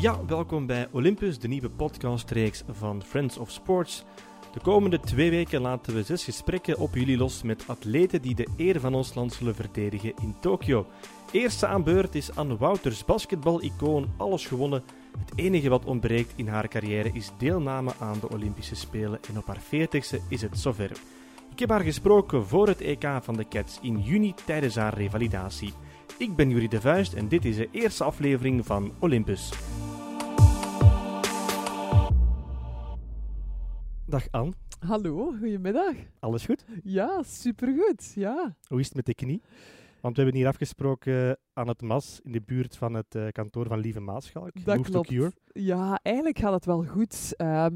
Ja, welkom bij Olympus, de nieuwe podcastreeks van Friends of Sports. De komende twee weken laten we zes gesprekken op jullie los met atleten die de eer van ons land zullen verdedigen in Tokio. Eerste aan beurt is Anne Wouters, basketbal-icoon, alles gewonnen. Het enige wat ontbreekt in haar carrière is deelname aan de Olympische Spelen en op haar 40ste is het zover. Ik heb haar gesproken voor het EK van de Cats in juni tijdens haar revalidatie. Ik ben Jurie de Vuist en dit is de eerste aflevering van Olympus. Dag Anne, Hallo, goedemiddag. alles goed? Ja, supergoed. Ja. Hoe is het met de knie? Want we hebben hier afgesproken aan het MAS in de buurt van het eh, kantoor van Lieve Maaschalk. Dat Move to. Cure. Ja, eigenlijk gaat het wel goed. Ehm,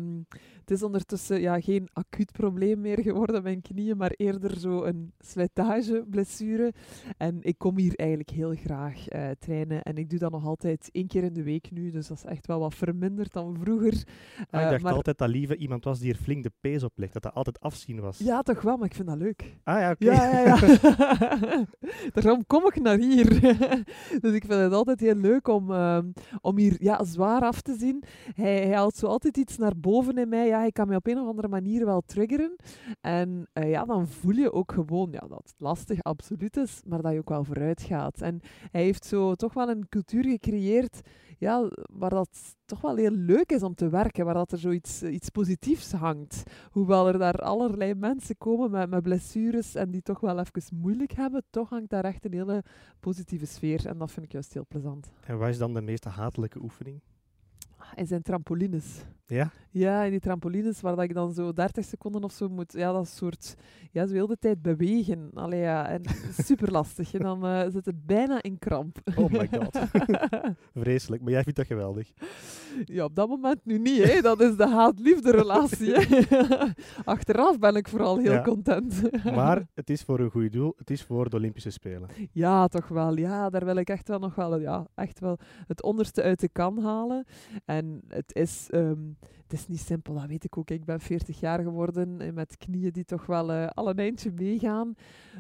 het is ondertussen ja, geen acuut probleem meer geworden, mijn knieën, maar eerder zo een slijtageblessure. En ik kom hier eigenlijk heel graag eh, trainen. En ik doe dat nog altijd één keer in de week nu, dus dat is echt wel wat verminderd dan vroeger. Ah, ik Eh, dacht maar- altijd dat Lieve iemand was die er flink de pees op legt, dat dat altijd afzien was. Ja, toch wel, maar ik vind dat leuk. Ah ja, oké. Ja, ja, ja. Daarom kom ik naar hier. dus ik vind het altijd heel leuk om, ehm, om hier ja, zwaar af te zien. Hij, hij haalt zo altijd iets naar boven in mij. Ja, hij kan me op een of andere manier wel triggeren. En eh, ja, dan voel je ook gewoon ja, dat het lastig absoluut is, maar dat je ook wel vooruit gaat. En hij heeft zo toch wel een cultuur gecreëerd ja, waar dat toch wel heel leuk is om te werken, waar dat er zoiets iets positiefs hangt. Hoewel er daar allerlei mensen komen met, met blessures en die toch wel even moeilijk hebben, toch hangt daar echt een hele positieve sfeer. En dat vind ik juist heel plezant. En wat is dan de meest hatelijke oefening? En zijn trampolines. Ja? Ja, in die trampolines waar dat ik dan zo 30 seconden of zo moet, ja, dat soort, ja, zo heel de tijd bewegen. Allee, ja, en super lastig. En dan eh, zit het bijna in kramp. Oh my god. Vreselijk, maar jij vindt dat geweldig. Ja, op dat moment nu niet, hè. Dat is de haat-liefde relatie. Achteraf ben ik vooral heel Ja. content. Maar het is voor een goed doel, het is voor de Olympische Spelen. Ja, toch wel. Ja, daar wil ik echt wel nog wel, ja, echt wel het onderste uit de kan halen. En het is, het is niet simpel, dat weet ik ook. Ik ben 40 jaar geworden en met knieën die toch wel eh, al een eindje meegaan.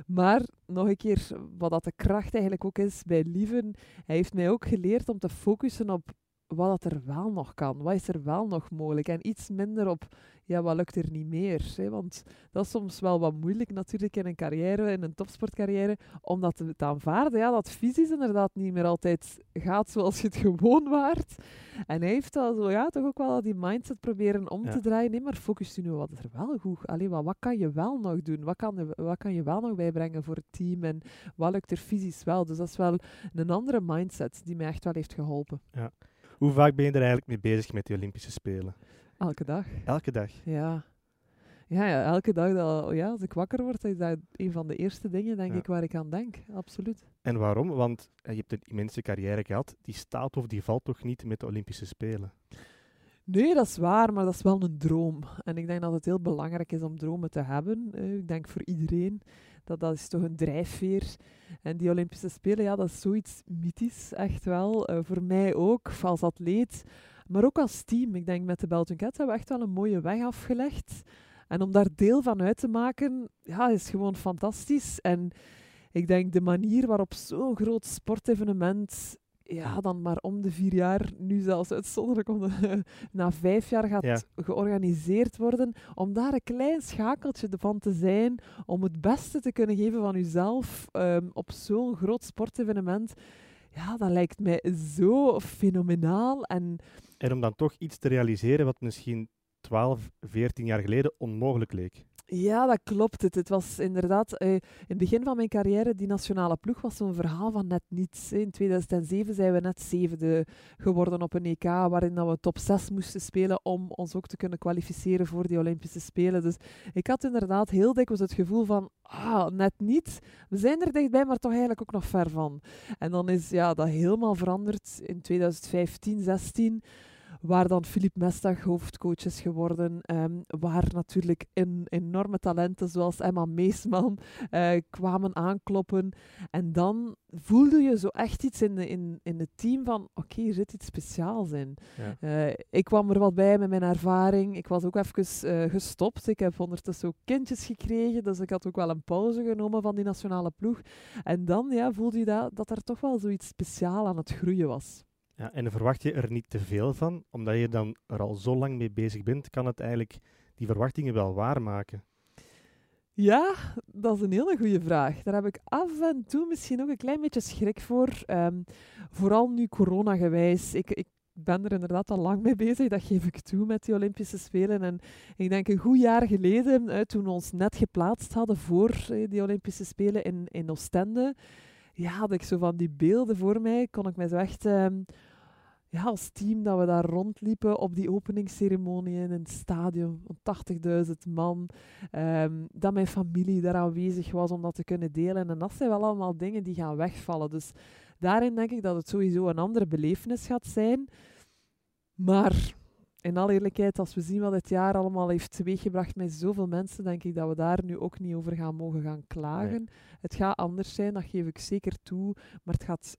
Maar nog een keer, wat dat de kracht eigenlijk ook is bij Lieven, hij heeft mij ook geleerd om te focussen op wat dat er wel nog kan. Wat is er wel nog mogelijk? En iets minder op, ja, wat lukt er niet meer? Hè? Want dat is soms wel wat moeilijk natuurlijk in een carrière, in een topsportcarrière, om dat te, te aanvaarden. Ja, dat fysisch inderdaad niet meer altijd gaat zoals je het gewoon waart. En hij heeft al zo, ja, toch ook wel die mindset proberen om Ja. te draaien. Nee, maar focus je nu wat is er wel goed. Allee, wat, wat kan je wel nog doen? Wat kan, je- wat kan je wel nog bijbrengen voor het team? En wat lukt er fysisch wel? Dus dat is wel een andere mindset die mij echt wel heeft geholpen. Hoe vaak ben je er eigenlijk mee bezig met die Olympische Spelen? Elke dag. Elke dag. Ja. Ja, ja, elke dag dat, ja, als ik wakker word, is dat een van de eerste dingen, denk Ja. ik, waar ik aan denk. Absoluut. En waarom? Want eh, je hebt een immense carrière gehad. Die staat of die valt toch niet met de Olympische Spelen? Nee, dat is waar, maar dat is wel een droom. En ik denk dat het heel belangrijk is om dromen te hebben. Eh, ik denk voor iedereen. Dat, dat is toch een drijfveer. En die Olympische Spelen, ja, dat is zoiets mythisch, echt wel. Eh, voor mij ook, als atleet. Maar ook als team. Ik denk met de Belgian hebben we echt wel een mooie weg afgelegd. En om daar deel van uit te maken, ja, is gewoon fantastisch. En ik denk de manier waarop zo'n groot sportevenement ja, dan maar om de vier jaar, nu zelfs uitzonderlijk om de, na vijf jaar gaat Ja. georganiseerd worden, om daar een klein schakeltje van te zijn, om het beste te kunnen geven van uzelf ehm, op zo'n groot sportevenement. Ja, dat lijkt mij zo fenomenaal. En En om dan toch iets te realiseren wat misschien 12, 14 jaar geleden onmogelijk leek. Ja, dat klopt. Het, het was inderdaad, eh, in het begin van mijn carrière, die nationale ploeg was zo'n verhaal van net niets. In 2007 zijn we net zevende geworden op een EK, waarin dat we top 6 moesten spelen om ons ook te kunnen kwalificeren voor die Olympische Spelen. Dus ik had inderdaad heel dikwijls het gevoel van, ah, net niet. We zijn er dichtbij, maar toch eigenlijk ook nog ver van. En dan is ja, dat helemaal veranderd in 2015, 16 waar dan Filip Mestag hoofdcoach is geworden, ehm, waar natuurlijk enorme talenten zoals Emma Meesman eh, kwamen aankloppen. En dan voelde je zo echt iets in, de, in, in het team van, oké, hier zit iets speciaals in. Ja. Eh, ik kwam er wat bij met mijn ervaring. Ik was ook even eh, gestopt. Ik heb ondertussen ook kindjes gekregen, dus ik had ook wel een pauze genomen van die nationale ploeg. En dan ja, voelde je dat, dat er toch wel zoiets speciaals aan het groeien was. Ja, en verwacht je er niet te veel van? Omdat je dan er al zo lang mee bezig bent, kan het eigenlijk die verwachtingen wel waarmaken? Ja, dat is een hele goede vraag. Daar heb ik af en toe misschien ook een klein beetje schrik voor. Ehm, vooral nu corona gewijs. Ik, ik ben er inderdaad al lang mee bezig, dat geef ik toe met die Olympische Spelen. En ik denk een goed jaar geleden, toen we ons net geplaatst hadden voor uh, die Olympische Spelen in, in Oostende, ja, had ik zo van die beelden voor mij, kon ik mij zo echt... Ehm, ja, als team dat we daar rondliepen op die openingsceremonie in het stadion van 80.000 man. Um, dat mijn familie daar aanwezig was om dat te kunnen delen. En dat zijn wel allemaal dingen die gaan wegvallen. Dus daarin denk ik dat het sowieso een andere belevenis gaat zijn. Maar in alle eerlijkheid, als we zien wat het jaar allemaal heeft teweeggebracht met zoveel mensen, denk ik dat we daar nu ook niet over gaan mogen gaan klagen. Het gaat anders zijn, dat geef ik zeker toe. Maar het gaat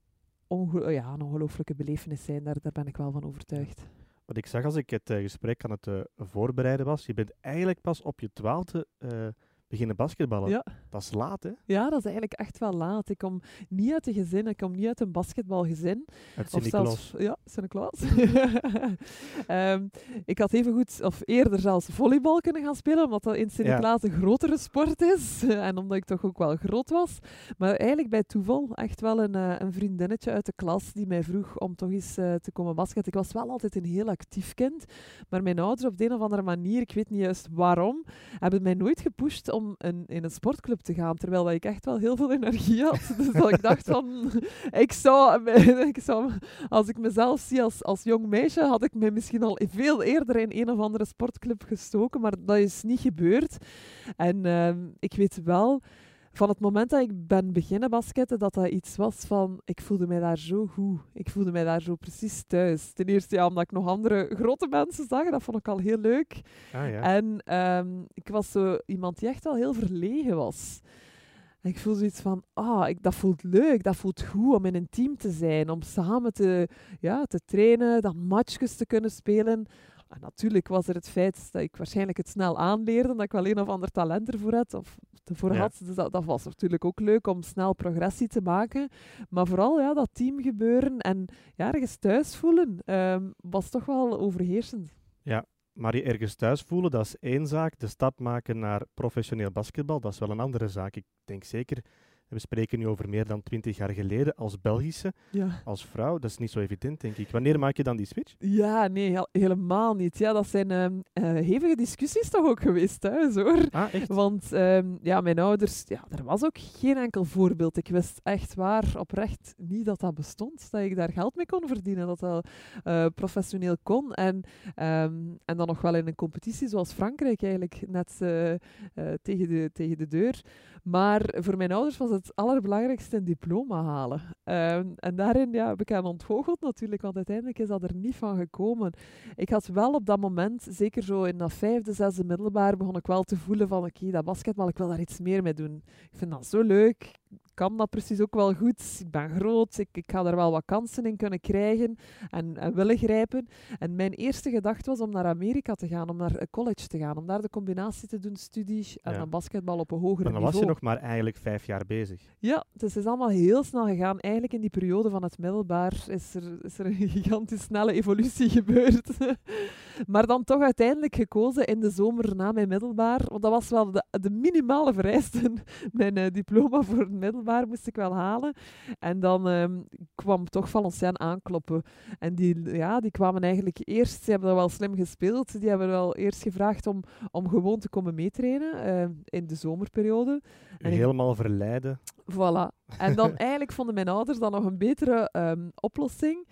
ja, een ongelooflijke belevenis zijn, daar, daar ben ik wel van overtuigd. Wat ik zag als ik het uh, gesprek aan het uh, voorbereiden was, je bent eigenlijk pas op je twaalfde uh, beginnen basketballen. Ja. Dat is laat, hè? Ja, dat is eigenlijk echt wel laat. Ik kom niet uit een gezin, ik kom niet uit een basketbalgezin. Uit Sint-Niklaas. Ja, Sint-Niklaas. um, ik had even goed, of eerder zelfs volleybal kunnen gaan spelen, omdat dat in Sint-Niklaas ja. een grotere sport is. en omdat ik toch ook wel groot was. Maar eigenlijk bij toeval echt wel een, uh, een vriendinnetje uit de klas die mij vroeg om toch eens uh, te komen basketten. Ik was wel altijd een heel actief kind, maar mijn ouders op de een of andere manier, ik weet niet juist waarom, hebben mij nooit gepusht om om in een sportclub te gaan, terwijl ik echt wel heel veel energie had. Dus dat ik dacht van, ik zou, als ik mezelf zie als, als jong meisje, had ik me misschien al veel eerder in een of andere sportclub gestoken, maar dat is niet gebeurd. En uh, ik weet wel van het moment dat ik ben beginnen basketten, dat dat iets was van, ik voelde mij daar zo goed. Ik voelde mij daar zo precies thuis. Ten eerste ja, omdat ik nog andere grote mensen zag, dat vond ik al heel leuk. Ah, ja. En um, ik was zo iemand die echt wel heel verlegen was. En ik voel zoiets van, ah, ik, dat voelt leuk, dat voelt goed om in een team te zijn, om samen te, ja, te trainen, dan matchjes te kunnen spelen. En natuurlijk was er het feit dat ik waarschijnlijk het snel aanleerde, dat ik wel een of ander talent ervoor had. Of ervoor had. Dus dat, dat, was natuurlijk ook leuk om snel progressie te maken. Maar vooral ja, dat teamgebeuren en ja, ergens thuis voelen um, was toch wel overheersend. Ja, maar je ergens thuis voelen, dat is één zaak. De stap maken naar professioneel basketbal, dat is wel een andere zaak. Ik denk zeker we spreken nu over meer dan twintig jaar geleden als Belgische, ja. als vrouw. Dat is niet zo evident, denk ik. Wanneer maak je dan die switch? Ja, nee, helemaal niet. Ja, dat zijn uh, hevige discussies toch ook geweest thuis, hoor. Ah, echt? Want um, ja, mijn ouders, ja, er was ook geen enkel voorbeeld. Ik wist echt waar, oprecht, niet dat dat bestond. Dat ik daar geld mee kon verdienen, dat dat uh, professioneel kon. En, um, en dan nog wel in een competitie zoals Frankrijk eigenlijk net uh, tegen, de, tegen de deur. Maar voor mijn ouders was het allerbelangrijkste een diploma halen. Um, en daarin ja, heb ik aan ontgoocheld natuurlijk, want uiteindelijk is dat er niet van gekomen. Ik had wel op dat moment, zeker zo in dat vijfde, zesde middelbaar, begon ik wel te voelen van oké, dat basketbal, ik wil daar iets meer mee doen. Ik vind dat zo leuk kan dat precies ook wel goed. Ik ben groot, ik, ik ga er wel wat kansen in kunnen krijgen en, en willen grijpen. En mijn eerste gedachte was om naar Amerika te gaan, om naar college te gaan, om daar de combinatie te doen, studie en Ja. dan basketbal op een hoger Dan niveau. was je nog maar eigenlijk vijf jaar bezig. Ja, dus het is allemaal heel snel gegaan. Eigenlijk in die periode van het middelbaar is er, is er een gigantisch snelle evolutie gebeurd. maar dan toch uiteindelijk gekozen in de zomer na mijn middelbaar. Want dat was wel de, de minimale vereisten. Mijn eh, diploma voor het middelbaar moest ik wel halen. En dan ehm, kwam toch Valenciennes aankloppen. En die, ja, die kwamen eigenlijk eerst, ze hebben dat wel slim gespeeld. Die hebben wel eerst gevraagd om, om gewoon te komen meetrainen eh, in de zomerperiode. En ik- helemaal verleiden. Voilà. En dan eigenlijk vonden mijn ouders dan nog een betere ehm, oplossing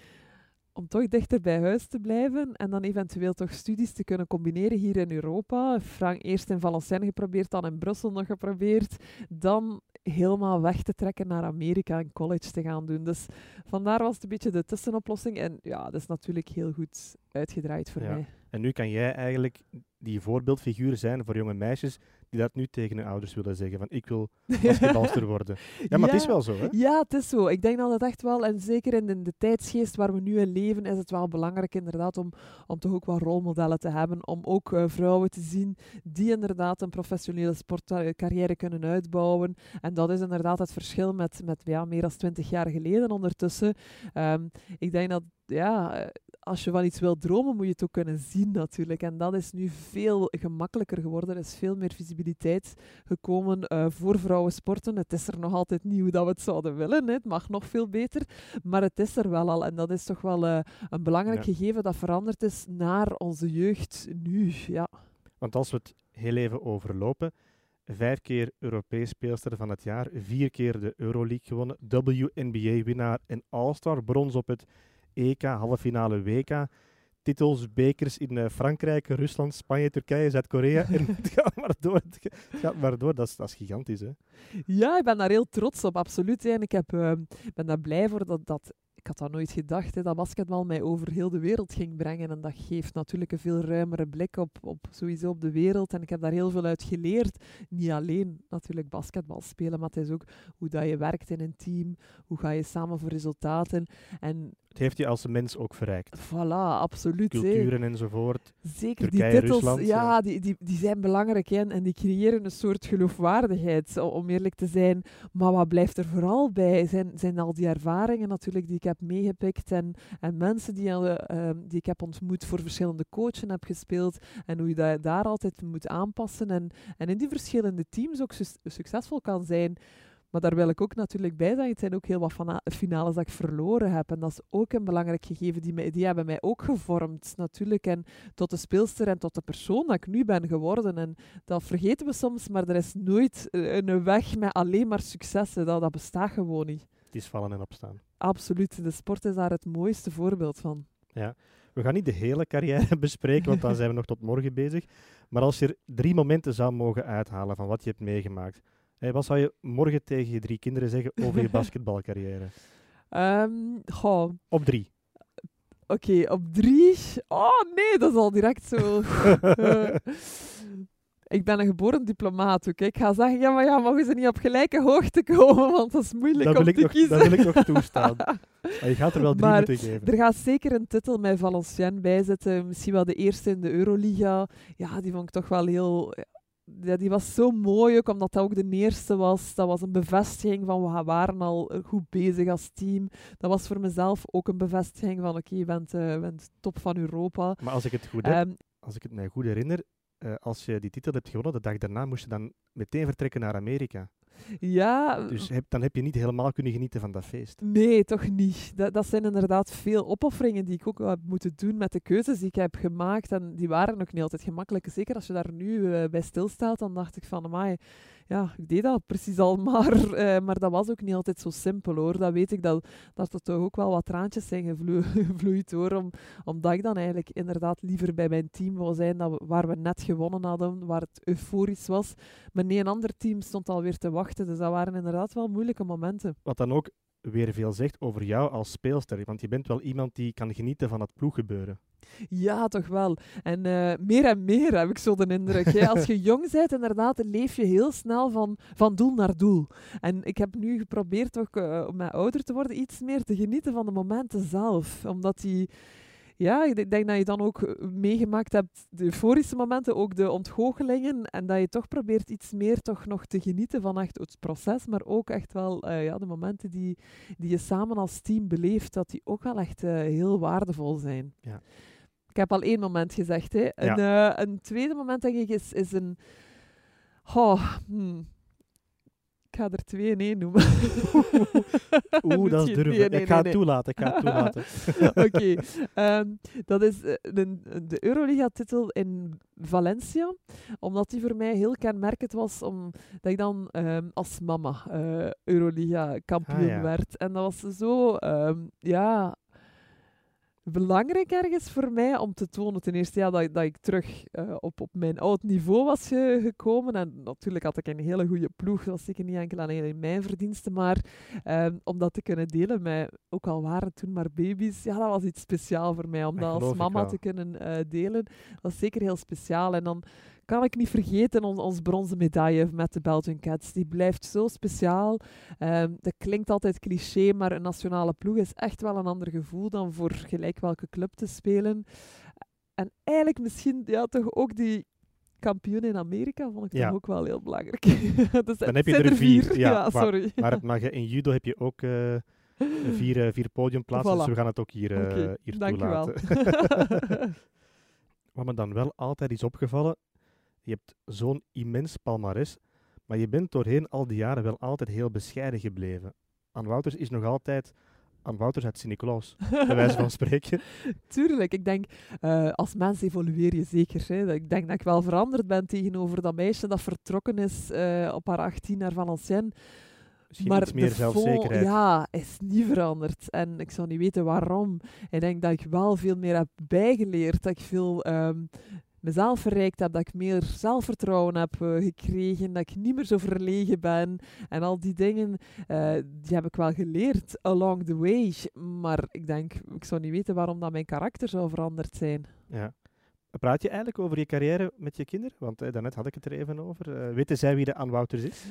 om toch dichter bij huis te blijven en dan eventueel toch studies te kunnen combineren hier in Europa. Frank eerst in Valenciennes geprobeerd, dan in Brussel nog geprobeerd, dan helemaal weg te trekken naar Amerika en college te gaan doen. Dus vandaar was het een beetje de tussenoplossing en ja, dat is natuurlijk heel goed uitgedraaid voor Ja. mij. En nu kan jij eigenlijk die voorbeeldfiguur zijn voor jonge meisjes die dat nu tegen hun ouders willen zeggen. Van ik wil basketbalster worden. Ja, maar het is wel zo, hè? Ja, het is zo. Ik denk dat het echt wel, en zeker in de, de tijdsgeest waar we nu in leven, is het wel belangrijk inderdaad om, om toch ook wat rolmodellen te hebben. Om ook eh, vrouwen te zien die inderdaad een professionele sportcarrière kunnen uitbouwen. En dat is inderdaad het verschil met, met ja, meer dan twintig jaar geleden ondertussen. Ehm, ik denk dat ja, eh, als je van iets wilt dromen, moet je het ook kunnen zien natuurlijk. En dat is nu veel gemakkelijker geworden. Er is veel meer visibiliteit gekomen uh, voor vrouwensporten. Het is er nog altijd niet hoe dat we het zouden willen. Hè. Het mag nog veel beter. Maar het is er wel al. En dat is toch wel uh, een belangrijk ja. gegeven dat veranderd is naar onze jeugd nu. Ja. Want als we het heel even overlopen, vijf keer Europees speelster van het jaar, vier keer de Euroleague gewonnen, WNBA-winnaar en All-Star, brons op het EK, halve finale WK, titels, bekers in uh, Frankrijk, Rusland, Spanje, Turkije, Zuid-Korea. het gaat maar door. Gaat maar door. Dat is, dat is gigantisch, hè? Ja, ik ben daar heel trots op, absoluut. Ik heb, uh, ben daar blij voor dat, dat ik had dat nooit gedacht, hè, dat basketbal mij over heel de wereld ging brengen. En dat geeft natuurlijk een veel ruimere blik op, op sowieso op de wereld. En ik heb daar heel veel uit geleerd. Niet alleen natuurlijk basketbal spelen, maar het is ook hoe dat je werkt in een team. Hoe ga je samen voor resultaten. En het heeft je als mens ook verrijkt. Voilà, absoluut. Culturen enzovoort. Zeker, Turkije, die titels Rusland, ja, ja. Die, die, die zijn belangrijk hè, en die creëren een soort geloofwaardigheid, om eerlijk te zijn. Maar wat blijft er vooral bij, zijn, zijn al die ervaringen natuurlijk die ik heb meegepikt en, en mensen die, uh, die ik heb ontmoet voor verschillende coachen heb gespeeld en hoe je dat daar altijd moet aanpassen en, en in die verschillende teams ook su succesvol kan zijn. Maar daar wil ik ook natuurlijk bij zijn. Het zijn ook heel wat finales dat ik verloren heb. En dat is ook een belangrijk gegeven. Die, mij, die hebben mij ook gevormd, natuurlijk. En tot de speelster en tot de persoon dat ik nu ben geworden. En dat vergeten we soms, maar er is nooit een weg met alleen maar successen. Dat, dat bestaat gewoon niet. Het is vallen en opstaan. Absoluut. De sport is daar het mooiste voorbeeld van. Ja. We gaan niet de hele carrière bespreken, want dan zijn we nog tot morgen bezig. Maar als je er drie momenten zou mogen uithalen van wat je hebt meegemaakt, Hey, wat zou je morgen tegen je drie kinderen zeggen over je basketbalcarrière? Um, goh. Op drie. Oké, okay, op drie. Oh nee, dat is al direct zo. ik ben een geboren diplomaat. Okay? Ik ga zeggen, ja, maar ja, mogen ze niet op gelijke hoogte komen, want dat is moeilijk dat om wil te ik nog, kiezen. Dat wil ik nog toestaan. maar je gaat er wel drie maar moeten geven. Er gaat zeker een titel met Valenciennes bij zitten. Misschien wel de eerste in de Euroliga. Ja, die vond ik toch wel heel ja, die was zo mooi, ook omdat dat ook de eerste was. Dat was een bevestiging van we waren al goed bezig als team. Dat was voor mezelf ook een bevestiging van oké, okay, je bent, uh, bent top van Europa. Maar als ik het goed, heb, um, als ik het mij goed herinner, uh, als je die titel hebt gewonnen, de dag daarna moest je dan meteen vertrekken naar Amerika. Ja. Dus heb, dan heb je niet helemaal kunnen genieten van dat feest. Nee, toch niet. Dat, dat zijn inderdaad veel opofferingen die ik ook heb moeten doen met de keuzes die ik heb gemaakt. En die waren ook niet altijd gemakkelijk. Zeker als je daar nu uh, bij stilstaat, dan dacht ik van, amai, ja, ik deed dat precies al maar. Uh, maar dat was ook niet altijd zo simpel hoor. Dat weet ik dat, dat er toch ook wel wat traantjes zijn gevlo gevloeid hoor. Om, omdat ik dan eigenlijk inderdaad liever bij mijn team wou zijn dat waar we net gewonnen hadden, waar het euforisch was. Maar nee, een ander team stond alweer te wachten. Dus dat waren inderdaad wel moeilijke momenten. Wat dan ook weer veel zegt over jou als speelster. Want je bent wel iemand die kan genieten van het ploeggebeuren. Ja, toch wel. En uh, meer en meer heb ik zo de indruk. Hè. Als je jong bent, inderdaad, leef je heel snel van, van doel naar doel. En ik heb nu geprobeerd ook, uh, om met ouder te worden, iets meer te genieten van de momenten zelf. Omdat die ja, ik denk dat je dan ook meegemaakt hebt de euforische momenten, ook de ontgoochelingen. En dat je toch probeert iets meer toch nog te genieten van echt het proces. Maar ook echt wel uh, ja, de momenten die, die je samen als team beleeft, dat die ook wel echt uh, heel waardevol zijn. Ja. Ik heb al één moment gezegd. Hè. Een, ja. uh, een tweede moment, denk ik, is, is een... Oh, hmm. Ik ga er twee in één noemen. Oeh, dat is durven. Nee, nee, ik ga het nee, toelaten. Ik ga het toelaten. Oké. Okay. Um, dat is de, de Euroliga-titel in Valencia. Omdat die voor mij heel kenmerkend was. Omdat ik dan um, als mama uh, Euroliga-kampioen ah, ja. werd. En dat was zo... Um, ja belangrijk ergens voor mij om te tonen. Ten eerste ja, dat, dat ik terug uh, op, op mijn oud niveau was ge gekomen. En natuurlijk had ik een hele goede ploeg. Dat was zeker niet enkel alleen in mijn verdiensten. Maar um, om dat te kunnen delen met, ook al waren toen maar baby's, ja, dat was iets speciaal voor mij. Om dat als mama te kunnen uh, delen, dat is zeker heel speciaal. En dan kan ik niet vergeten ons, ons bronzen medaille met de Belgian Cats. Die blijft zo speciaal. Um, dat klinkt altijd cliché, maar een nationale ploeg is echt wel een ander gevoel dan voor gelijk welke club te spelen. En eigenlijk misschien ja, toch ook die kampioen in Amerika vond ik ja. toch ook wel heel belangrijk. dus Dan heb je er vier. vier. Ja, ja, sorry. Maar, in judo heb je ook... Uh, vier, eh, vier podiumplaatsen, dus we gaan het ook hier, eh Oké, hier dank u wel. toelaten. Wat me dan wel altijd is opgevallen, je hebt zo'n immens palmares, maar je bent doorheen al die jaren wel altijd heel bescheiden gebleven. Aan Wouters is nog altijd aan Wouters uit Sint-Nicolaas, bij wijze van spreken. Tuurlijk, ik denk, eh, als mens evolueer je zeker. Hè. Ik denk dat ik wel veranderd ben tegenover dat meisje dat vertrokken is eh, op haar 18 naar Valenciennes. Misschien maar iets meer de zelfzekerheid. Ja, is niet veranderd. En ik zou niet weten waarom. Ik denk dat ik wel veel meer heb bijgeleerd. Dat ik veel ehm, mezelf verrijkt heb. Dat ik meer zelfvertrouwen heb eh, gekregen. Dat ik niet meer zo verlegen ben. En al die dingen, eh, die heb ik wel geleerd along the way. Maar ik denk, ik zou niet weten waarom dat mijn karakter zou veranderd zijn. Ja. Praat je eigenlijk over je carrière met je kinderen? Want eh, daarnet had ik het er even over. Eh, weten zij wie de Anne Wouters is?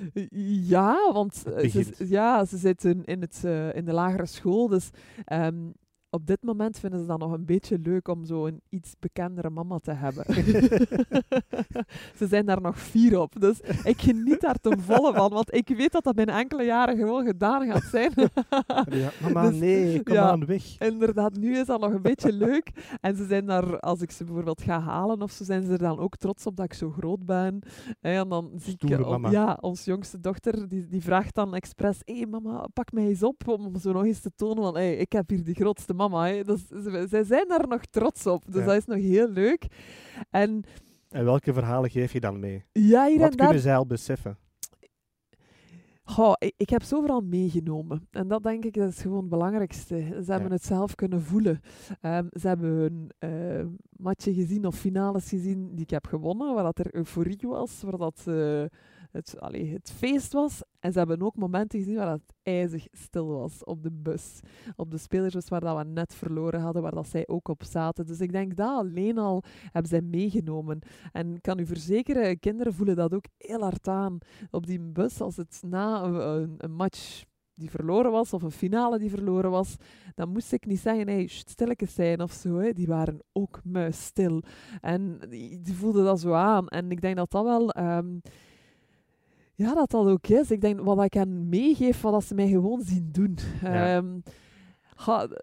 Ja, want ze, ja, ze zitten in, het, in de lagere school. Dus ehm, op dit moment vinden ze dat nog een beetje leuk om zo een iets bekendere mama te hebben. ze zijn daar nog vier op. Dus ik geniet daar ten volle van. Want ik weet dat dat binnen enkele jaren gewoon gedaan gaat zijn. Ja, mama, Dus, nee, kom ja. aan, weg. Inderdaad, nu is dat nog een beetje leuk. En ze zijn daar, als ik ze bijvoorbeeld ga halen of zo, zijn ze er dan ook trots op dat ik zo groot ben. Hè, En dan zie ik, Stoere mama. ja, ons jongste dochter, die, die vraagt dan expres, hé hey, mama, pak mij eens op, om zo nog eens te tonen van, hey, ik heb hier de grootste mama. Hè. Dus ze, zij zijn daar nog trots op. Dus Ja. dat is nog heel leuk. En En welke verhalen geef je dan mee? ja, hier Wat daar kunnen zij al beseffen? Goh, ik, ik heb zoveel meegenomen. En dat denk ik, dat is gewoon het belangrijkste. Ze hebben Ja. het zelf kunnen voelen. Ehm, ze hebben hun eh matchen gezien of finales gezien die ik heb gewonnen, waar dat er euforie was, waar dat het, het feest was. En ze hebben ook momenten gezien waar dat ijzig stil was op de bus. Op de spelersbus waar dat we net verloren hadden, waar dat zij ook op zaten. Dus ik denk dat alleen al hebben zij meegenomen. En ik kan u verzekeren, kinderen voelen dat ook heel hard aan op die bus, als het na een, een- match die verloren was, of een finale die verloren was, dan moest ik niet zeggen, hey, stilletjes zijn of zo. Die waren ook muisstil. En die, die voelden dat zo aan. En ik denk dat dat wel... ehm, ja, dat dat ook is. Ik denk wat ik hen meegeef, wat dat ze mij gewoon zien doen. Ja. Ehm,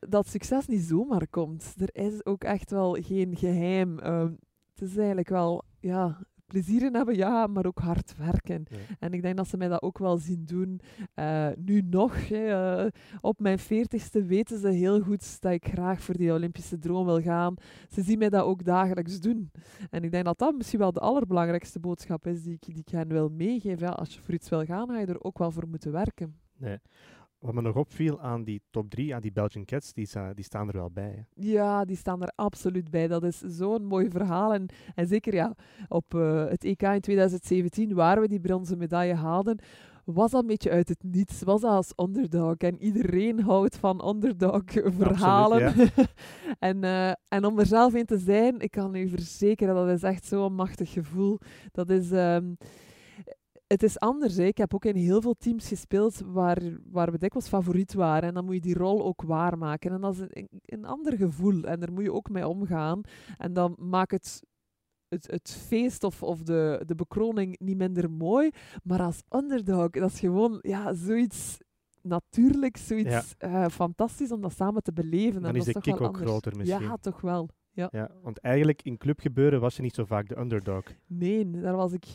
dat succes niet zomaar komt. Er is ook echt wel geen geheim. Ehm, het is eigenlijk wel, ja, plezier in hebben, ja, maar ook hard werken. Ja. En ik denk dat ze mij dat ook wel zien doen. Eh, nu nog, hè, eh, op mijn veertigste weten ze heel goed dat ik graag voor die Olympische droom wil gaan. Ze zien mij dat ook dagelijks doen. En ik denk dat dat misschien wel de allerbelangrijkste boodschap is die ik, die ik hen wil meegeven. Ja, als je voor iets wil gaan, ga je er ook wel voor moeten werken. Nee. Wat me nog opviel aan die top 3, aan die Belgian Cats, die, die staan er wel bij. hè. Ja, die staan er absoluut bij. Dat is zo'n mooi verhaal. En, en zeker ja, op eh, het EK in 2017, waar we die bronzen medaille haalden, was dat een beetje uit het niets. Was dat als underdog. En iedereen houdt van underdog-verhalen. en, eh, en om er zelf in te zijn, ik kan u verzekeren, dat is echt zo'n machtig gevoel. Dat is... ehm, het is anders. Hè. Ik heb ook in heel veel teams gespeeld waar, waar we dikwijls favoriet waren. En dan moet je die rol ook waarmaken. En dat is een, een ander gevoel. En daar moet je ook mee omgaan. En dan maakt het, het, het feest of, of de, de bekroning niet minder mooi. Maar als underdog, dat is gewoon ja, zoiets natuurlijk, zoiets eh, fantastisch om dat samen te beleven. Dan en is dat de toch kick wel ook anders. groter misschien. Ja, toch wel. Ja. Ja, want eigenlijk in clubgebeuren was je niet zo vaak de underdog. Nee, daar was ik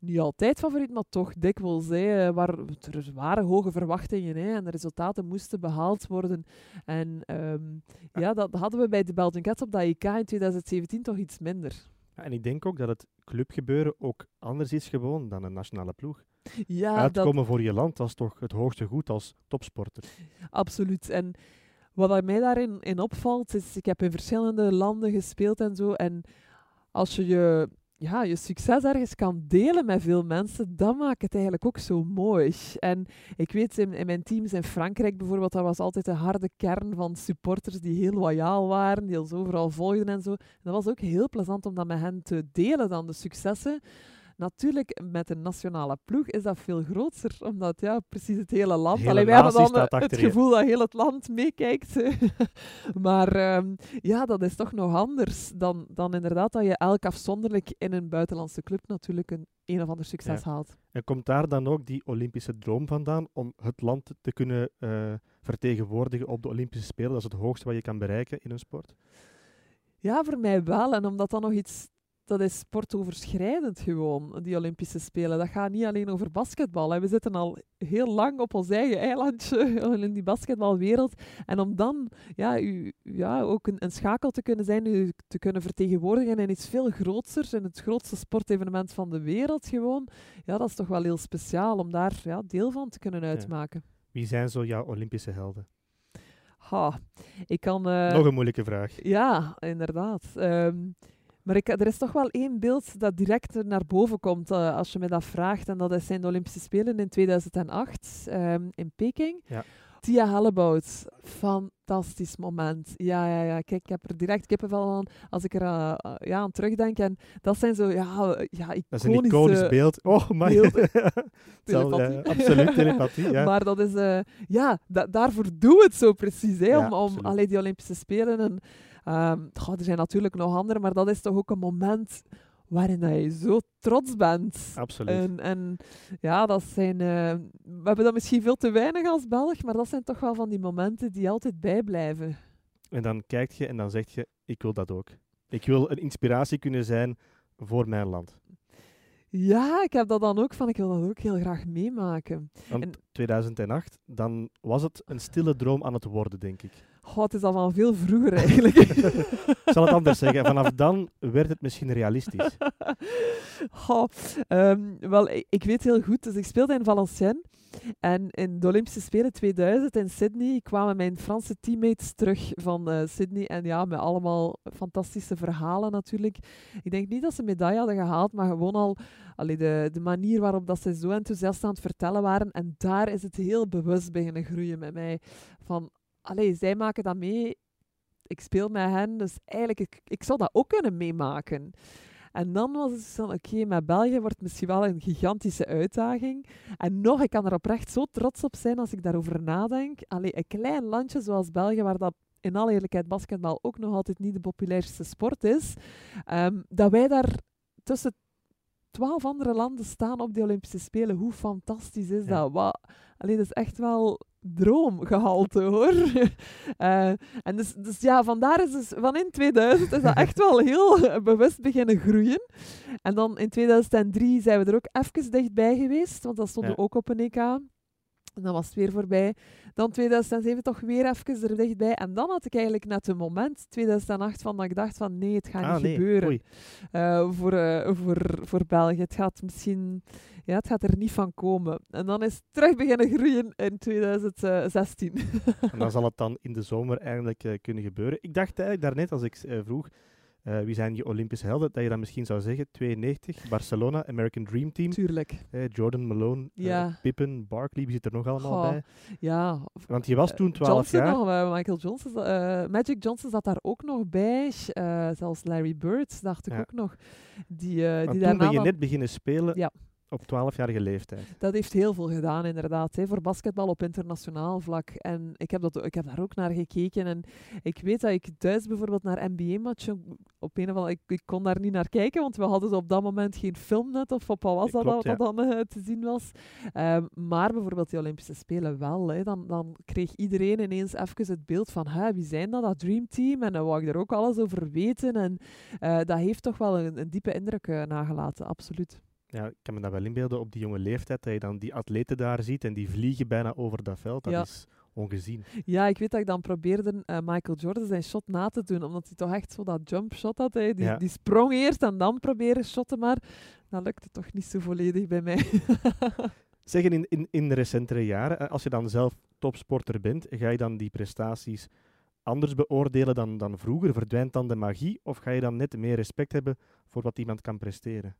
niet altijd favoriet, maar toch dikwijls. Hè, waar, er waren hoge verwachtingen hè, en de resultaten moesten behaald worden. En ehm, ja, dat hadden we bij de Belgian Cats op dat EK in 2017 toch iets minder. Ja, en ik denk ook dat het clubgebeuren ook anders is gewoon dan een nationale ploeg. Ja, dat, Uitkomen voor je land, dat is toch het hoogste goed als topsporter. absoluut. En wat mij daarin in opvalt, is ik heb in verschillende landen gespeeld en zo. En als je je, ja, je succes ergens kan delen met veel mensen, dan maakt het eigenlijk ook zo mooi. En ik weet, in, in mijn teams in Frankrijk bijvoorbeeld, daar was altijd een harde kern van supporters die heel loyaal waren, die ons overal volgden en zo. Dat was ook heel plezant om dat met hen te delen dan, de successen. Natuurlijk, met een nationale ploeg is dat veel groter, omdat ja, precies het hele land... Hele Allee, wij hebben dan eh, het gevoel dat heel het land meekijkt. maar ehm, ja, dat is toch nog anders dan, dan inderdaad dat je elk afzonderlijk in een buitenlandse club natuurlijk een een of ander succes Ja. haalt. En komt daar dan ook die Olympische droom vandaan om het land te kunnen eh, vertegenwoordigen op de Olympische Spelen? Dat is het hoogste wat je kan bereiken in een sport. Ja, voor mij wel. En omdat dat nog iets... Dat is sportoverschrijdend gewoon, die Olympische Spelen. Dat gaat niet alleen over basketbal. Hè. We zitten al heel lang op ons eigen eilandje in die basketbalwereld. En om dan ja, u, ja, ook een, een schakel te kunnen zijn, u te kunnen vertegenwoordigen in iets veel grootsers, in het grootste sportevenement van de wereld gewoon, ja, dat is toch wel heel speciaal om daar ja, deel van te kunnen uitmaken. Wie zijn zo jouw Olympische helden? Ha, ik kan... eh, Nog een moeilijke vraag. Ja, inderdaad. Ehm, maar ik, er is toch wel één beeld dat direct naar boven komt eh, als je me dat vraagt. En dat zijn de Olympische Spelen in 2008 ehm, in Peking. Ja. Tia Hellebout, fantastisch moment. Ja, ja, ja. Kijk, ik heb er direct kippenvel aan als ik er eh, eh, ja, aan terugdenk. En dat zijn zo, ja, ja Dat is een iconisch iconische beeld. Oh, my. Telepathie. absoluut, telepathie. Ja. Maar dat is, ja, da- daarvoor doen we het zo precies. Hè, Ja, om om absoluut. allee, die Olympische Spelen. En, ehm, goh, er zijn natuurlijk nog andere, maar dat is toch ook een moment waarin dat je zo trots bent. Absoluut. En, en ja, dat zijn. eh, we hebben dat misschien veel te weinig als Belg, maar dat zijn toch wel van die momenten die altijd bijblijven. En dan kijk je en dan zeg je, ik wil dat ook. Ik wil een inspiratie kunnen zijn voor mijn land. Ja, ik heb dat dan ook van, ik wil dat ook heel graag meemaken. Want En- 2008, dan was het een stille droom aan het worden, denk ik. Goh, het is al van veel vroeger eigenlijk. Ik zal het anders zeggen. Vanaf dan werd het misschien realistisch. Ehm, wel, ik, ik weet heel goed. Dus ik speelde in Valenciennes. En in de Olympische Spelen 2000 in Sydney kwamen mijn Franse teammates terug van eh, Sydney. En ja, met allemaal fantastische verhalen natuurlijk. Ik denk niet dat ze medaille hadden gehaald, maar gewoon al allee, de, de manier waarop dat ze zo enthousiast aan het vertellen waren. En daar is het heel bewust beginnen groeien met mij. Van, allee, zij maken dat mee. Ik speel met hen, dus eigenlijk, ik, ik zou dat ook kunnen meemaken. En dan was het zo van, oké, met België wordt het misschien wel een gigantische uitdaging. En nog, ik kan er oprecht zo trots op zijn als ik daarover nadenk. Allee, een klein landje zoals België, waar dat in alle eerlijkheid basketbal ook nog altijd niet de populairste sport is, ehm, dat wij daar tussen twaalf andere landen staan op de Olympische Spelen. Hoe fantastisch is Ja. dat? Wat, allee, dat is echt wel droomgehalte, hoor. Eh, en dus, dus ja, vandaar is dus, van in 2000 is dat echt wel heel bewust beginnen groeien. En dan in 2003 zijn we er ook even dichtbij geweest, want dat stond Ja. ook op een EK. En dan was het weer voorbij. Dan 2007 toch weer even er dichtbij. En dan had ik eigenlijk net een moment, 2008, van dat ik dacht van nee, het gaat ah, niet nee. gebeuren eh, voor, eh, voor, voor België. Het gaat misschien ja, het gaat er niet van komen. En dan is het terug beginnen groeien in 2016. En dan zal het dan in de zomer eigenlijk eh, kunnen gebeuren. Ik dacht eigenlijk daarnet, als ik vroeg eh, wie zijn je Olympische helden, dat je dan misschien zou zeggen 92, Barcelona, American Dream Team. Tuurlijk. eh, Jordan, Malone, eh. Pippen, Barkley, wie zit er nog allemaal Goh, bij? Ja. Want je was toen 12 Johnson jaar. nog, Michael Johnson, Magic Johnson zat daar ook nog bij. zelfs Larry Bird dacht ik Ja. ook nog. Die, die toen ben je net beginnen spelen Ja. Op 12-jarige leeftijd. Dat heeft heel veel gedaan, inderdaad, hè, voor basketbal op internationaal vlak. En ik heb, dat, ik heb daar ook naar gekeken. En ik weet dat ik thuis bijvoorbeeld naar NBA-matchen op een of andere... Ik, ik kon daar niet naar kijken, want we hadden op dat moment geen filmnet of op wat was dat, Klopt, wat dan eh, te zien was. Ehm, maar bijvoorbeeld die Olympische Spelen wel. Hè, dan, dan kreeg iedereen ineens even het beeld van "Hè, wie zijn dat, dat Dream Team? En dan wou ik er ook alles over weten. En eh, dat heeft toch wel een, een diepe indruk eh, nagelaten, absoluut. Ja, ik kan me dat wel inbeelden op die jonge leeftijd, dat je dan die atleten daar ziet en die vliegen bijna over dat veld. Dat Ja. is ongezien. Ja, ik weet dat ik dan probeerde eh, Michael Jordan zijn shot na te doen, omdat hij toch echt zo dat jump shot had. Hè. Die, Ja. die sprong eerst en dan proberen shotten, maar dat lukte toch niet zo volledig bij mij. Zeggen in, in, in de recentere jaren, eh, als je dan zelf topsporter bent, ga je dan die prestaties anders beoordelen dan, dan vroeger? Verdwijnt dan de magie of ga je dan net meer respect hebben voor wat iemand kan presteren?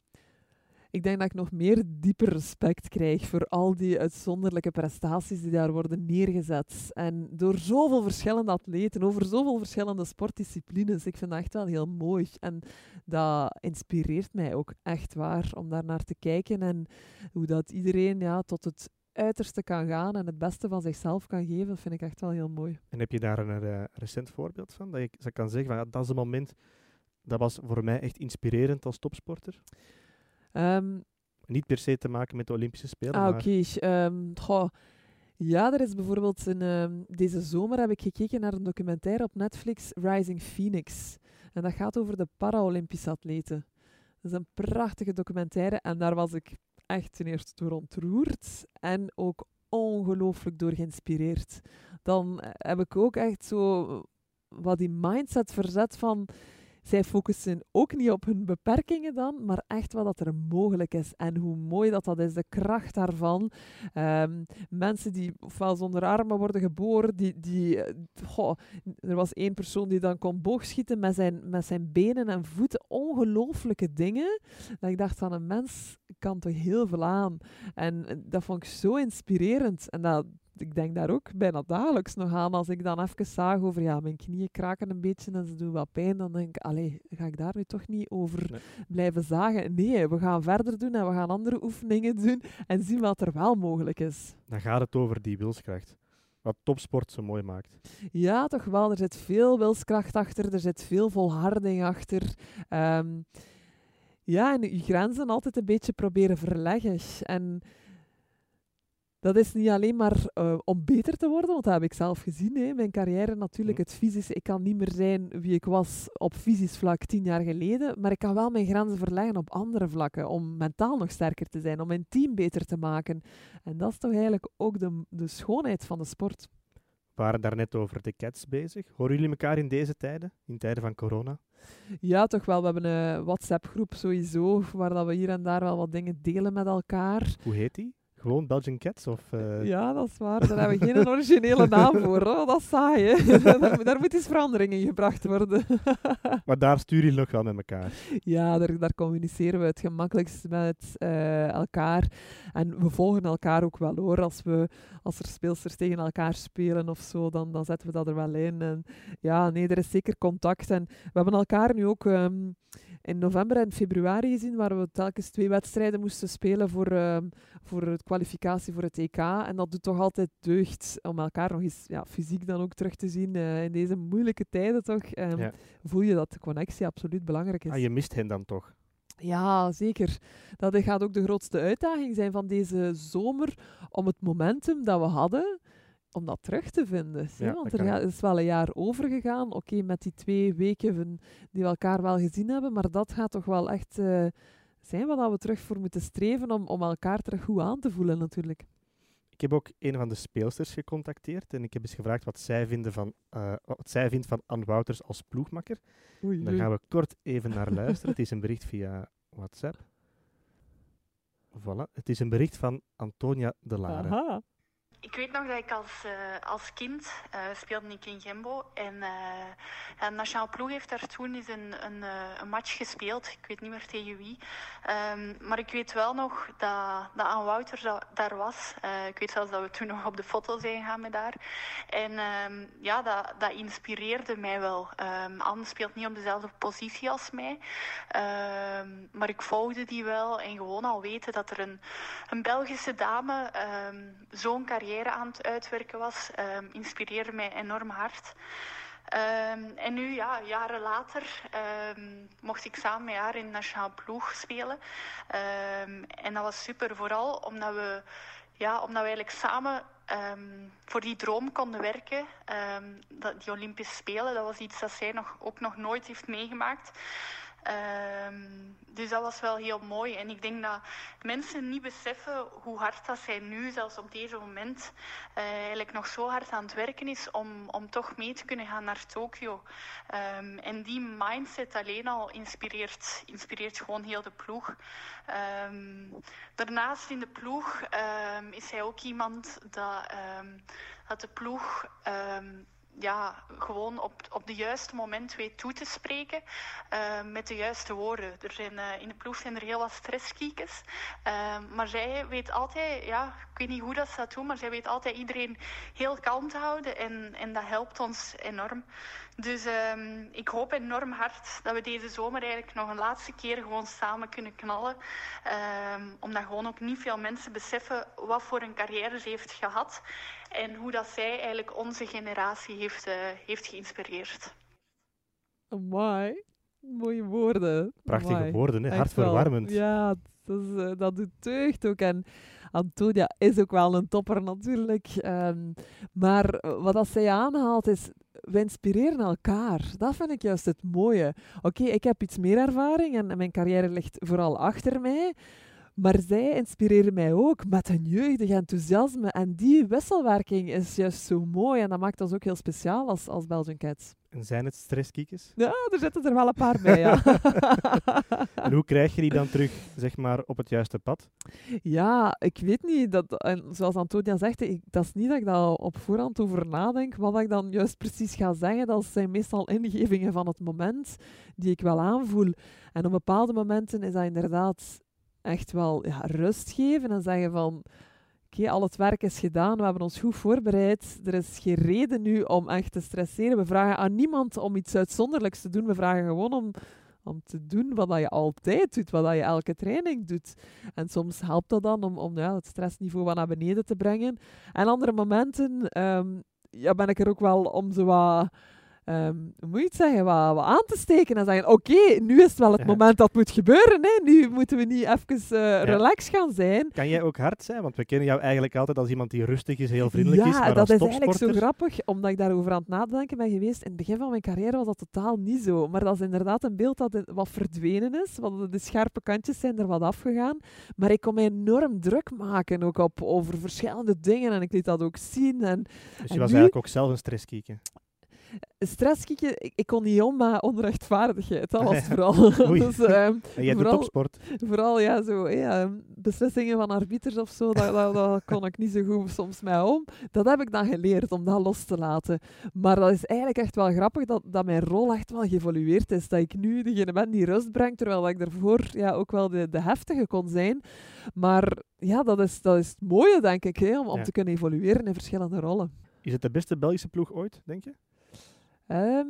Ik denk dat ik nog meer dieper respect krijg voor al die uitzonderlijke prestaties die daar worden neergezet. En door zoveel verschillende atleten, over zoveel verschillende sportdisciplines. Ik vind dat echt wel heel mooi. En dat inspireert mij ook echt waar om daar naar te kijken en hoe dat iedereen ja, tot het uiterste kan gaan en het beste van zichzelf kan geven, dat vind ik echt wel heel mooi. En heb je daar een uh, recent voorbeeld van? Dat je kan zeggen, van, ja, dat is een moment, dat was voor mij echt inspirerend als topsporter? Um, Niet per se te maken met de Olympische Spelen. Ah, oké. Okay. Um, ja, er is bijvoorbeeld een, um, deze zomer heb ik gekeken naar een documentaire op Netflix, Rising Phoenix. En dat gaat over de Paralympische atleten. Dat is een prachtige documentaire en daar was ik echt ten eerste door ontroerd en ook ongelooflijk door geïnspireerd. Dan heb ik ook echt zo wat die mindset verzet van zij focussen ook niet op hun beperkingen dan, maar echt wat dat er mogelijk is. En hoe mooi dat dat is, de kracht daarvan. Um, mensen die ofwel zonder armen worden geboren, die, die eh, goh, er was één persoon die dan kon boogschieten met zijn, met zijn benen en voeten. Ongelooflijke dingen. Dat ik dacht van een mens kan toch heel veel aan. En eh, dat vond ik zo inspirerend. En dat, ik denk daar ook bijna dagelijks nog aan. Als ik dan even zag over, ja, mijn knieën kraken een beetje en ze doen wat pijn, dan denk ik, allee, ga ik daar nu toch niet over blijven zagen? Nee, we gaan verder doen en we gaan andere oefeningen doen en zien wat er wel mogelijk is. Dan gaat het over die wilskracht. Wat topsport zo mooi maakt. Ja, toch wel. Er zit veel wilskracht achter, er zit veel volharding achter. Um, ja, en je grenzen altijd een beetje proberen verleggen. En dat is niet alleen maar uh, om beter te worden, want dat heb ik zelf gezien. Hè. Mijn carrière natuurlijk, het fysische. Ik kan niet meer zijn wie ik was op fysisch vlak tien jaar geleden, maar ik kan wel mijn grenzen verleggen op andere vlakken, om mentaal nog sterker te zijn, om mijn team beter te maken. En dat is toch eigenlijk ook de, de schoonheid van de sport. We waren daarnet over de cats bezig. Horen jullie elkaar in deze tijden, in tijden van corona? Ja, toch wel. We hebben een WhatsApp-groep sowieso, waar dat we hier en daar wel wat dingen delen met elkaar. Hoe heet die? Gewoon Belgian Cats? Of, uh... Ja, dat is waar. Daar hebben we geen originele naam voor. Dat is saai, hè? daar, daar moet eens verandering in gebracht worden. maar daar sturen jullie nog wel met elkaar? Ja, daar, daar communiceren we het gemakkelijkst met uh, elkaar. En we volgen elkaar ook wel, hoor. Als, we, als er speelsters tegen elkaar spelen of zo, dan, dan zetten we dat er wel in. En ja, nee, er is zeker contact. En we hebben elkaar nu ook... Um, in november en februari gezien, waar we telkens twee wedstrijden moesten spelen voor, uh, voor de kwalificatie voor het EK. En dat doet toch altijd deugd om elkaar nog eens ja, fysiek dan ook terug te zien uh, in deze moeilijke tijden toch. Um, ja. Voel je dat de connectie absoluut belangrijk is. Ah, je mist hen dan toch? Ja, zeker. Dat gaat ook de grootste uitdaging zijn van deze zomer om het momentum dat we hadden om dat terug te vinden. Ja, Want er is wel een jaar over gegaan. Oké, met die twee weken die we elkaar wel gezien hebben, maar dat gaat toch wel echt uh, zijn wat we terug voor moeten streven om, om elkaar terug goed aan te voelen natuurlijk. Ik heb ook een van de speelsters gecontacteerd en ik heb eens gevraagd wat zij, vinden van, uh, wat zij vindt van Anne Wouters als ploegmakker. Oei, Daar gaan we kort even naar luisteren. Het is een bericht via WhatsApp. Voilà. Het is een bericht van Antonia de Lare. Aha. Ik weet nog dat ik als, uh, als kind uh, speelde ik in Gembo. En uh, ploeg heeft daar toen eens een, een, een, match gespeeld. Ik weet niet meer tegen wie. Um, maar ik weet wel nog dat, dat Anne Wouter daar was. ik weet zelfs dat we toen nog op de foto zijn gegaan met haar. En um, ja, dat, dat inspireerde mij wel. Um, Anne speelt niet op dezelfde positie als mij. maar ik volgde die wel. En gewoon al weten dat er een, een Belgische dame zo'n carrière aan het uitwerken was, um, inspireerde mij enorm hard. Um, en nu, ja, jaren later, um, mocht ik samen met haar in de nationale ploeg spelen. En dat was super, vooral omdat we, ja, omdat we eigenlijk samen voor die droom konden werken. dat, die Olympische Spelen, dat was iets dat zij nog, ook nog nooit heeft meegemaakt. Um, dus dat was wel heel mooi. En ik denk dat mensen niet beseffen hoe hard dat zij nu, zelfs op deze moment, uh, eigenlijk nog zo hard aan het werken is om, om toch mee te kunnen gaan naar Tokio. Um, en die mindset alleen al inspireert, inspireert gewoon heel de ploeg. Um, daarnaast in de ploeg is hij ook iemand dat, dat de ploeg ja, gewoon op, op de juiste moment weet toe te spreken uh, met de juiste woorden. Er zijn, uh, in de ploeg zijn er heel wat stresskiekers. Uh, maar zij weet altijd, ja, ik weet niet hoe dat ze dat doen, maar zij weet altijd iedereen heel kalm te houden. En, en dat helpt ons enorm. Dus um, ik hoop enorm hard dat we deze zomer eigenlijk nog een laatste keer gewoon samen kunnen knallen. Um, omdat gewoon ook niet veel mensen beseffen wat voor een carrière ze heeft gehad. En hoe dat zij eigenlijk onze generatie heeft, uh, heeft geïnspireerd. Mooi. Mooie woorden. Prachtige Amai. woorden, hè? Hartverwarmend. wel. Ja, dat, is, uh, dat doet deugd ook. En Antonia is ook wel een topper natuurlijk. Um, maar wat dat zij aanhaalt is, we inspireren elkaar. Dat vind ik juist het mooie. Oké, okay, ik heb iets meer ervaring en mijn carrière ligt vooral achter mij. Maar zij inspireren mij ook met hun jeugdig enthousiasme. En die wisselwerking is juist zo mooi. En dat maakt ons ook heel speciaal als, als Belgian Cats. En zijn het stresskiekjes? Ja, er zitten er wel een paar bij, ja. en hoe krijg je die dan terug, zeg maar, op het juiste pad? Ja, ik weet niet. Dat, en zoals Antonia zegt, ik, dat is niet dat ik daar op voorhand over nadenk. Wat ik dan juist precies ga zeggen, dat zijn meestal ingevingen van het moment die ik wel aanvoel. En op bepaalde momenten is dat inderdaad echt wel ja, rust geven en zeggen van oké, al het werk is gedaan, we hebben ons goed voorbereid, er is geen reden nu om echt te stresseren. We vragen aan niemand om iets uitzonderlijks te doen, we vragen gewoon om, om te doen wat je altijd doet, wat je elke training doet. En soms helpt dat dan om, om ja, het stressniveau wat naar beneden te brengen. En andere momenten um, ja, ben ik er ook wel om zo wat um, hoe moet je het zeggen, wat, wat aan te steken en zeggen, oké, okay, nu is het wel het ja. moment dat moet gebeuren. Hè? Nu moeten we niet even uh, ja. relax gaan zijn. Kan jij ook hard zijn? Want we kennen jou eigenlijk altijd als iemand die rustig is, heel vriendelijk ja, is. Maar dat is eigenlijk zo grappig, omdat ik daarover aan het nadenken ben geweest. In het begin van mijn carrière was dat totaal niet zo. Maar dat is inderdaad een beeld dat wat verdwenen is. Want de scherpe kantjes zijn er wat afgegaan. Maar ik kon mij enorm druk maken ook op, over verschillende dingen. En ik liet dat ook zien. En, dus je en was nu, eigenlijk ook zelf een stresskieken? Stresskieken, ik, ik, kon niet om, maar onrechtvaardigheid, dat was het vooral. dus, um, en jij vooral, doet topsport. Vooral, ja, zo, ja, beslissingen van arbiters of zo, dat, dat, dat, kon ik niet zo goed soms mee om. Dat heb ik dan geleerd, om dat los te laten. Maar dat is eigenlijk echt wel grappig, dat, dat mijn rol echt wel geëvolueerd is. Dat ik nu degene ben die rust brengt, terwijl ik daarvoor ja, ook wel de, de heftige kon zijn. Maar ja, dat is, dat is het mooie, denk ik, hè, om, om Ja. te kunnen evolueren in verschillende rollen. Is het de beste Belgische ploeg ooit, denk je? Ehm,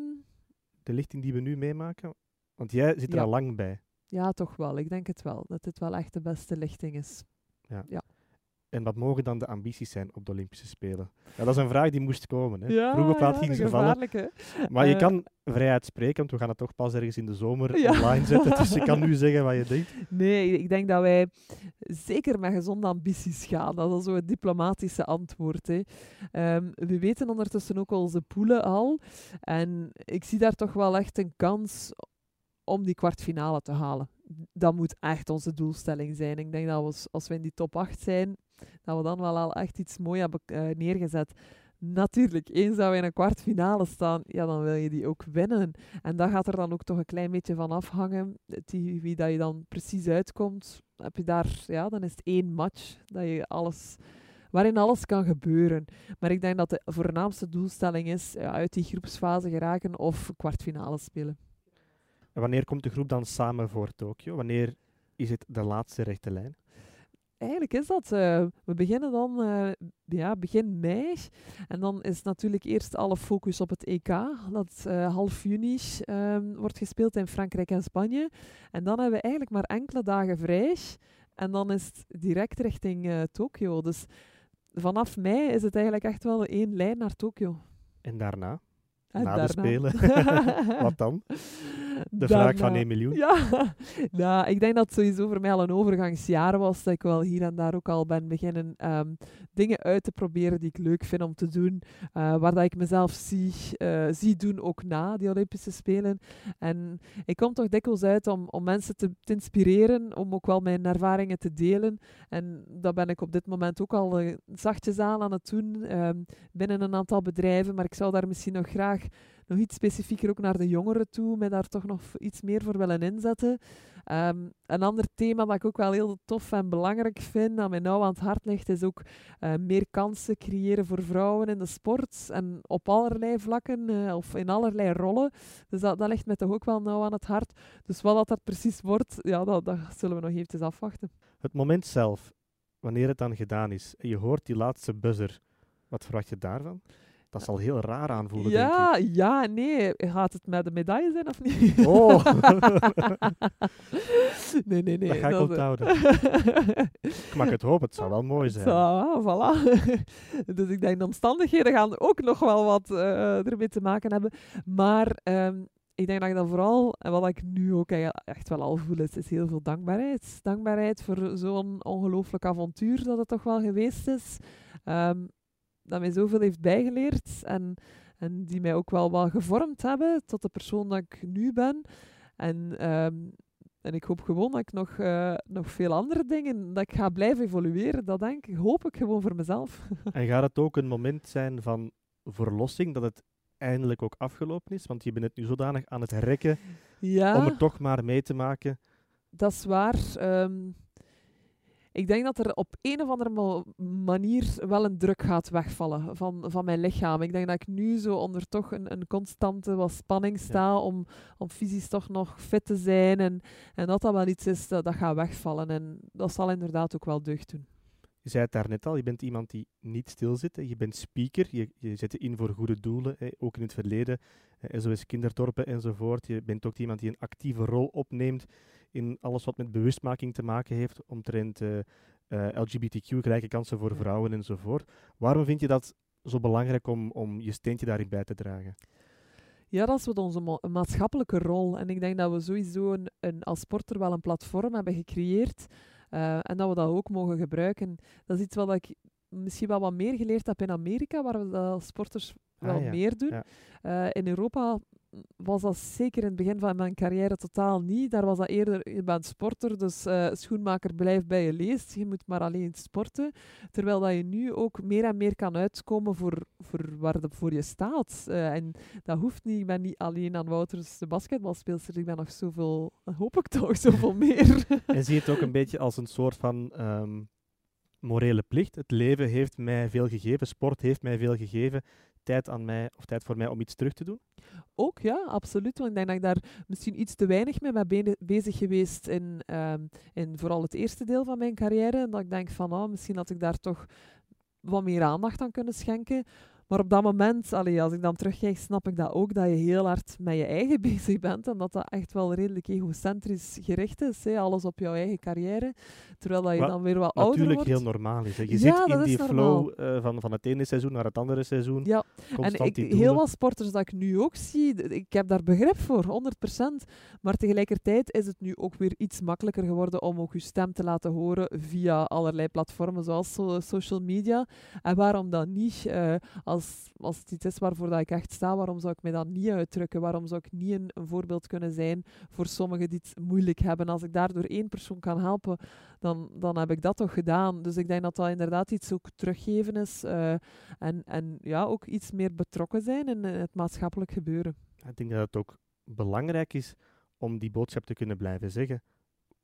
De lichting die we nu meemaken? Want jij zit er Ja. al lang bij. ja, toch wel. Ik denk het wel. Dat dit wel echt de beste lichting is. En wat mogen dan de ambities zijn op de Olympische Spelen? Ja, dat is een vraag die moest komen. Hè. Ja, Vroeg of laat ja, ging ze vallen. Maar je Eh, kan vrij uitspreken, want we gaan het toch pas ergens in de zomer Ja. online zetten. Dus je kan nu zeggen wat je denkt. Nee, ik denk dat wij zeker met gezonde ambities gaan. Dat is zo het diplomatische antwoord. Hè. Ehm, we weten ondertussen ook onze poelen al. En ik zie daar toch wel echt een kans om die kwartfinale te halen. Dat moet echt onze doelstelling zijn. Ik denk dat we, als- als we in die top 8 zijn, dat we dan wel al echt iets moois hebben eh, neergezet. Natuurlijk, eens dat we in een kwartfinale staan, ja, dan wil je die ook winnen. En dat gaat er dan ook toch een klein beetje van afhangen. Die, wie dat je dan precies uitkomt, heb je daar, ja, dan is het één match dat je alles, waarin alles kan gebeuren. Maar ik denk dat de voornaamste doelstelling is uit die groepsfase geraken of kwartfinale spelen. En wanneer komt de groep dan samen voor Tokio? Wanneer is het de laatste rechte lijn? Eigenlijk is dat. eh, we beginnen dan eh, ja, begin mei. En dan is natuurlijk eerst alle focus op het EK. Dat eh, half juni ehm, wordt gespeeld in Frankrijk en Spanje. En dan hebben we eigenlijk maar enkele dagen vrij. En dan is het direct richting Tokio. Dus vanaf mei is het eigenlijk echt wel één lijn naar Tokio. En daarna? En na de Spelen? Wat dan? De vraag van Daarna- 1 miljoen? Ja, nou, ik denk dat het sowieso voor mij al een overgangsjaar was. Dat ik wel hier en daar ook al ben beginnen ehm, dingen uit te proberen die ik leuk vind om te doen. eh, waar dat ik mezelf zie, eh, zie doen ook na die Olympische Spelen. En ik kom toch dikwijls uit om, om mensen te, te inspireren, om ook wel mijn ervaringen te delen. En dat ben ik op dit moment ook al eh, zachtjes aan aan het doen. ehm, binnen een aantal bedrijven. Maar ik zou daar misschien nog graag nog iets specifieker ook naar de jongeren toe, mij daar toch nog iets meer voor willen inzetten. Ehm, een ander thema dat ik ook wel heel tof en belangrijk vind, dat mij nou aan het hart ligt, is ook uh, meer kansen creëren voor vrouwen in de sport. En op allerlei vlakken, uh, of in allerlei rollen. Dus dat, ligt mij toch ook wel nauw aan het hart. Dus wat dat, dat precies wordt, ja, dat, dat zullen we nog eventjes afwachten. Het moment zelf, wanneer het dan gedaan is, je hoort die laatste buzzer, wat verwacht je daarvan? Dat zal heel raar aanvoelen, ja, denk ik. Ja, nee. Gaat het met de medaille zijn of niet? Oh! nee, nee, nee. Dat ga ik dat, onthouden. ik mag het hopen, het zou wel mooi zijn. Zo, voilà. dus ik denk de omstandigheden gaan ook nog wel wat uh, ermee te maken hebben. Maar um, ik denk dat ik dan vooral, en wat ik nu ook echt wel al voel, is, is heel veel dankbaarheid. Dankbaarheid voor zo'n ongelooflijk avontuur dat het toch wel geweest is. Um, dat mij zoveel heeft bijgeleerd en, en die mij ook wel wat gevormd hebben tot de persoon dat ik nu ben. En, um, en ik hoop gewoon dat ik nog, uh, nog veel andere dingen, dat ik ga blijven evolueren. Dat denk ik, hoop ik gewoon voor mezelf. En gaat het ook een moment zijn van verlossing, dat het eindelijk ook afgelopen is? Want je bent het nu zodanig aan het rekken ja, om het toch maar mee te maken. Dat is waar. Um, ik denk dat er op een of andere manier wel een druk gaat wegvallen van, van mijn lichaam. Ik denk dat ik nu zo onder toch een, een constante wat spanning sta ja. om, om fysisch toch nog fit te zijn. En, en dat dat wel iets is dat, dat gaat wegvallen. En dat zal inderdaad ook wel deugd doen. Je zei het daar net al, je bent iemand die niet stilzit. Je bent speaker, je, je zet je in voor goede doelen, hè, ook in het verleden. SOS Kinderdorpen enzovoort. Je bent ook iemand die een actieve rol opneemt in alles wat met bewustmaking te maken heeft omtrent uh, uh, LGBTQ, gelijke kansen voor vrouwen enzovoort. Waarom vind je dat zo belangrijk om, om je steentje daarin bij te dragen? Ja, dat is wat onze ma maatschappelijke rol. En ik denk dat we sowieso een, een, als sporter wel een platform hebben gecreëerd. Uh, en dat we dat ook mogen gebruiken. Dat is iets wat ik misschien wel wat meer geleerd heb in Amerika, waar we dat als sporters wel ah, ja. meer doen. Ja. Uh, in Europa was dat zeker in het begin van mijn carrière totaal niet. Daar was dat eerder, je bent sporter, dus uh, schoenmaker blijft bij je leest. Je moet maar alleen sporten. Terwijl dat je nu ook meer en meer kan uitkomen voor, voor waar de, voor je staat. Uh, en dat hoeft niet. Ik ben niet alleen aan Wouters de basketbalspeelster. Ik ben nog zoveel, hoop ik toch, zoveel meer. en zie je het ook een beetje als een soort van... Um, morele plicht. Het leven heeft mij veel gegeven, sport heeft mij veel gegeven tijd aan mij of tijd voor mij om iets terug te doen? Ook ja, absoluut. Want ik denk dat ik daar misschien iets te weinig mee ben bezig geweest in, um, in vooral het eerste deel van mijn carrière. En dat ik denk van, oh, misschien had ik daar toch wat meer aandacht aan kunnen schenken. Maar op dat moment, allee, als ik dan terugkijk, snap ik dat ook, dat je heel hard met je eigen bezig bent. En dat dat echt wel redelijk egocentrisch gericht is. Alles op jouw eigen carrière. Terwijl dat je wat dan weer wat ouder wordt. Natuurlijk heel normaal is. Hè? Je ja, zit in die flow uh, van, van het ene seizoen naar het andere seizoen. Ja, en ik, heel wat sporters dat ik nu ook zie, ik heb daar begrip voor, 100%. Maar tegelijkertijd is het nu ook weer iets makkelijker geworden om ook je stem te laten horen via allerlei platformen zoals so social media. En waarom dan niet uh, als, als het iets is waarvoor dat ik echt sta, waarom zou ik mij dan niet uitdrukken? Waarom zou ik niet een, voorbeeld kunnen zijn voor sommigen die het moeilijk hebben? Als ik daardoor één persoon kan helpen, dan, dan heb ik dat toch gedaan. Dus ik denk dat dat inderdaad iets ook teruggeven is. Uh, en, en ja, ook iets meer betrokken zijn in het maatschappelijk gebeuren. Ik denk dat het ook belangrijk is om die boodschap te kunnen blijven zeggen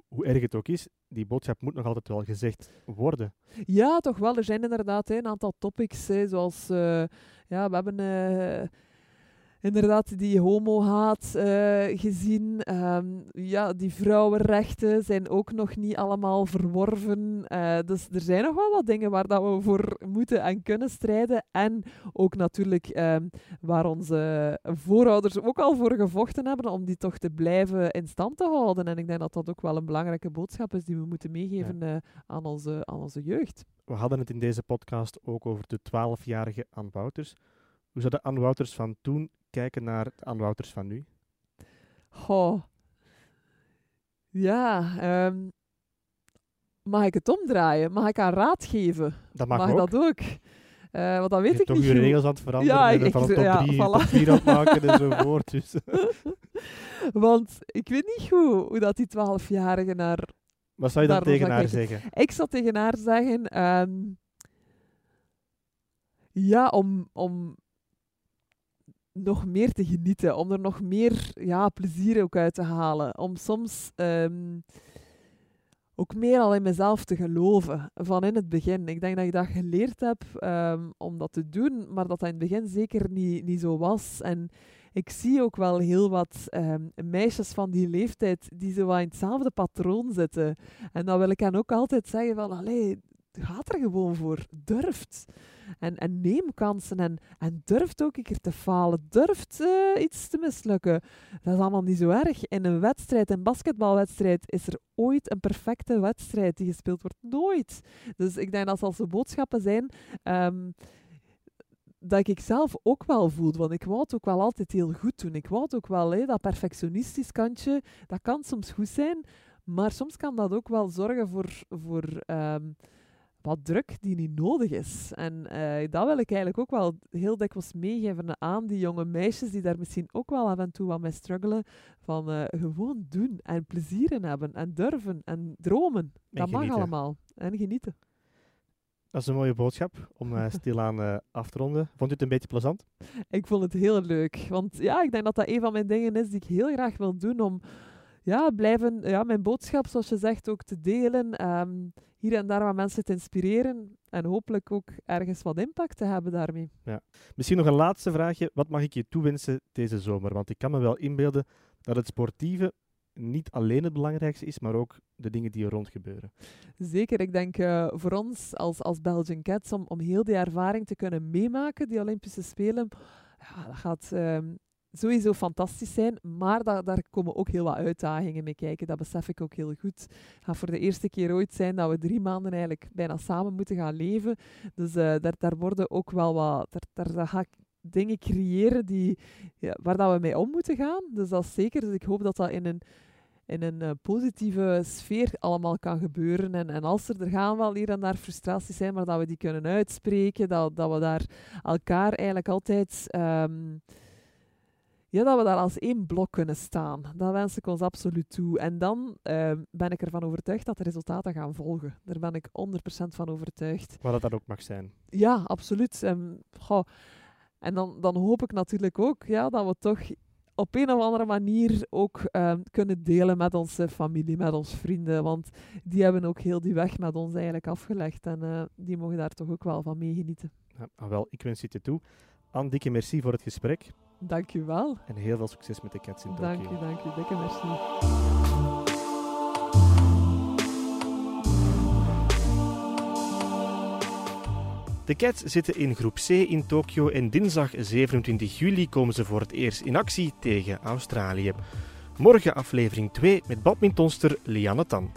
hoe erg het ook is, die boodschap moet nog altijd wel gezegd worden. Ja, toch wel. Er zijn inderdaad een aantal topics, hè, zoals uh, ja, we hebben uh, inderdaad die homo-haat uh, gezien. Um, ja, die vrouwenrechten zijn ook nog niet allemaal verworven. Uh, dus er zijn nog wel wat dingen waar dat we voor moeten en kunnen strijden. En ook natuurlijk um, waar onze voorouders ook al voor gevochten hebben om die toch te blijven in stand te houden. En ik denk dat dat ook wel een belangrijke boodschap is die we moeten meegeven ja. uh, aan, onze, aan onze jeugd. We hadden het in deze podcast ook over de 12-jarige Anne Wouters. Hoe zou de Anne Wouters van toen kijken naar Anne Wouters van nu? Goh. Ja, um, mag ik het omdraaien? Mag ik haar raad geven? Dat mag, mag ook. dat ook? Uh, want dat weet je ik toch niet. je regels aan het veranderen ja, ik, van een top ja, 3 voilà. top 4 aan het maken enzovoort. Dus. want ik weet niet goed hoe dat die 12-jarige naar... Wat zou je dan tegen haar zeggen? Ik zou tegen haar zeggen... Um, ja, om, om nog meer te genieten, om er nog meer ja, plezier ook uit te halen. Om soms ehm, ook meer al in mezelf te geloven van in het begin. Ik denk dat ik dat geleerd heb um, om dat te doen, maar dat dat in het begin zeker niet, niet zo was. En ik zie ook wel heel wat um, meisjes van die leeftijd die zo in hetzelfde patroon zitten. En dan wil ik hen ook altijd zeggen van, allee, gaat er gewoon voor. Durft. En, en neem kansen en, en durft ook een keer te falen. Durft uh, iets te mislukken. Dat is allemaal niet zo erg. In een wedstrijd, een basketbalwedstrijd, is er ooit een perfecte wedstrijd die gespeeld wordt. Nooit. Dus ik denk dat als er boodschappen zijn... Um, dat ik zelf ook wel voel. Want ik wou het ook wel altijd heel goed doen. Ik wou het ook wel, hé, dat perfectionistisch kantje, dat kan soms goed zijn. Maar soms kan dat ook wel zorgen voor, voor um, wat druk die niet nodig is. En uh, dat wil ik eigenlijk ook wel heel dikwijls meegeven aan die jonge meisjes die daar misschien ook wel af en toe wat mee struggelen. Van uh, gewoon doen en plezier in hebben en durven en dromen. En dat genieten. mag allemaal. En genieten. Dat is een mooie boodschap om uh, stilaan uh, af te ronden. Vond u het een beetje plezant? Ik vond het heel leuk. Want ja, ik denk dat dat een van mijn dingen is die ik heel graag wil doen. Om ja, blijven, ja, mijn boodschap, zoals je zegt, ook te delen. Um, hier en daar wat mensen te inspireren. En hopelijk ook ergens wat impact te hebben daarmee. Ja. Misschien nog een laatste vraagje. Wat mag ik je toewensen deze zomer? Want ik kan me wel inbeelden dat het sportieve niet alleen het belangrijkste is, maar ook de dingen die er rond gebeuren. Zeker, ik denk uh, voor ons als, als Belgian Cats, om, om heel die ervaring te kunnen meemaken, die Olympische Spelen, ja, dat gaat uh, sowieso fantastisch zijn, maar da daar komen ook heel wat uitdagingen mee kijken. Dat besef ik ook heel goed. Het gaat voor de eerste keer ooit zijn dat we drie maanden eigenlijk bijna samen moeten gaan leven. Dus uh, daar, daar worden ook wel wat... Daar, ga ik dingen creëren die, ja, waar dat we mee om moeten gaan. Dus dat is zeker. Dus ik hoop dat dat in een in een uh, positieve sfeer allemaal kan gebeuren. En, en als er, er gaan wel hier en daar frustraties zijn, maar dat we die kunnen uitspreken, dat, dat we daar elkaar eigenlijk altijd... Um, ja, dat we daar als één blok kunnen staan. Dat wens ik ons absoluut toe. En dan uh, ben ik ervan overtuigd dat de resultaten gaan volgen. Daar ben ik 100% van overtuigd. Wat dat dat ook mag zijn. Ja, absoluut. Goh. En dan, dan hoop ik natuurlijk ook ja, dat we toch op een of andere manier ook um, kunnen delen met onze familie, met onze vrienden. Want die hebben ook heel die weg met ons eigenlijk afgelegd. En uh, die mogen daar toch ook wel van meegenieten. Ja, ah, wel, ik wens je het toe. Anne, dikke merci voor het gesprek. Dank u wel. En heel veel succes met de Cats in Tokio. Dank u, dank u. Dikke merci. De Cats zitten in groep C in Tokio en dinsdag 27 juli komen ze voor het eerst in actie tegen Australië. Morgen aflevering 2 met badmintonster Lianne Tan.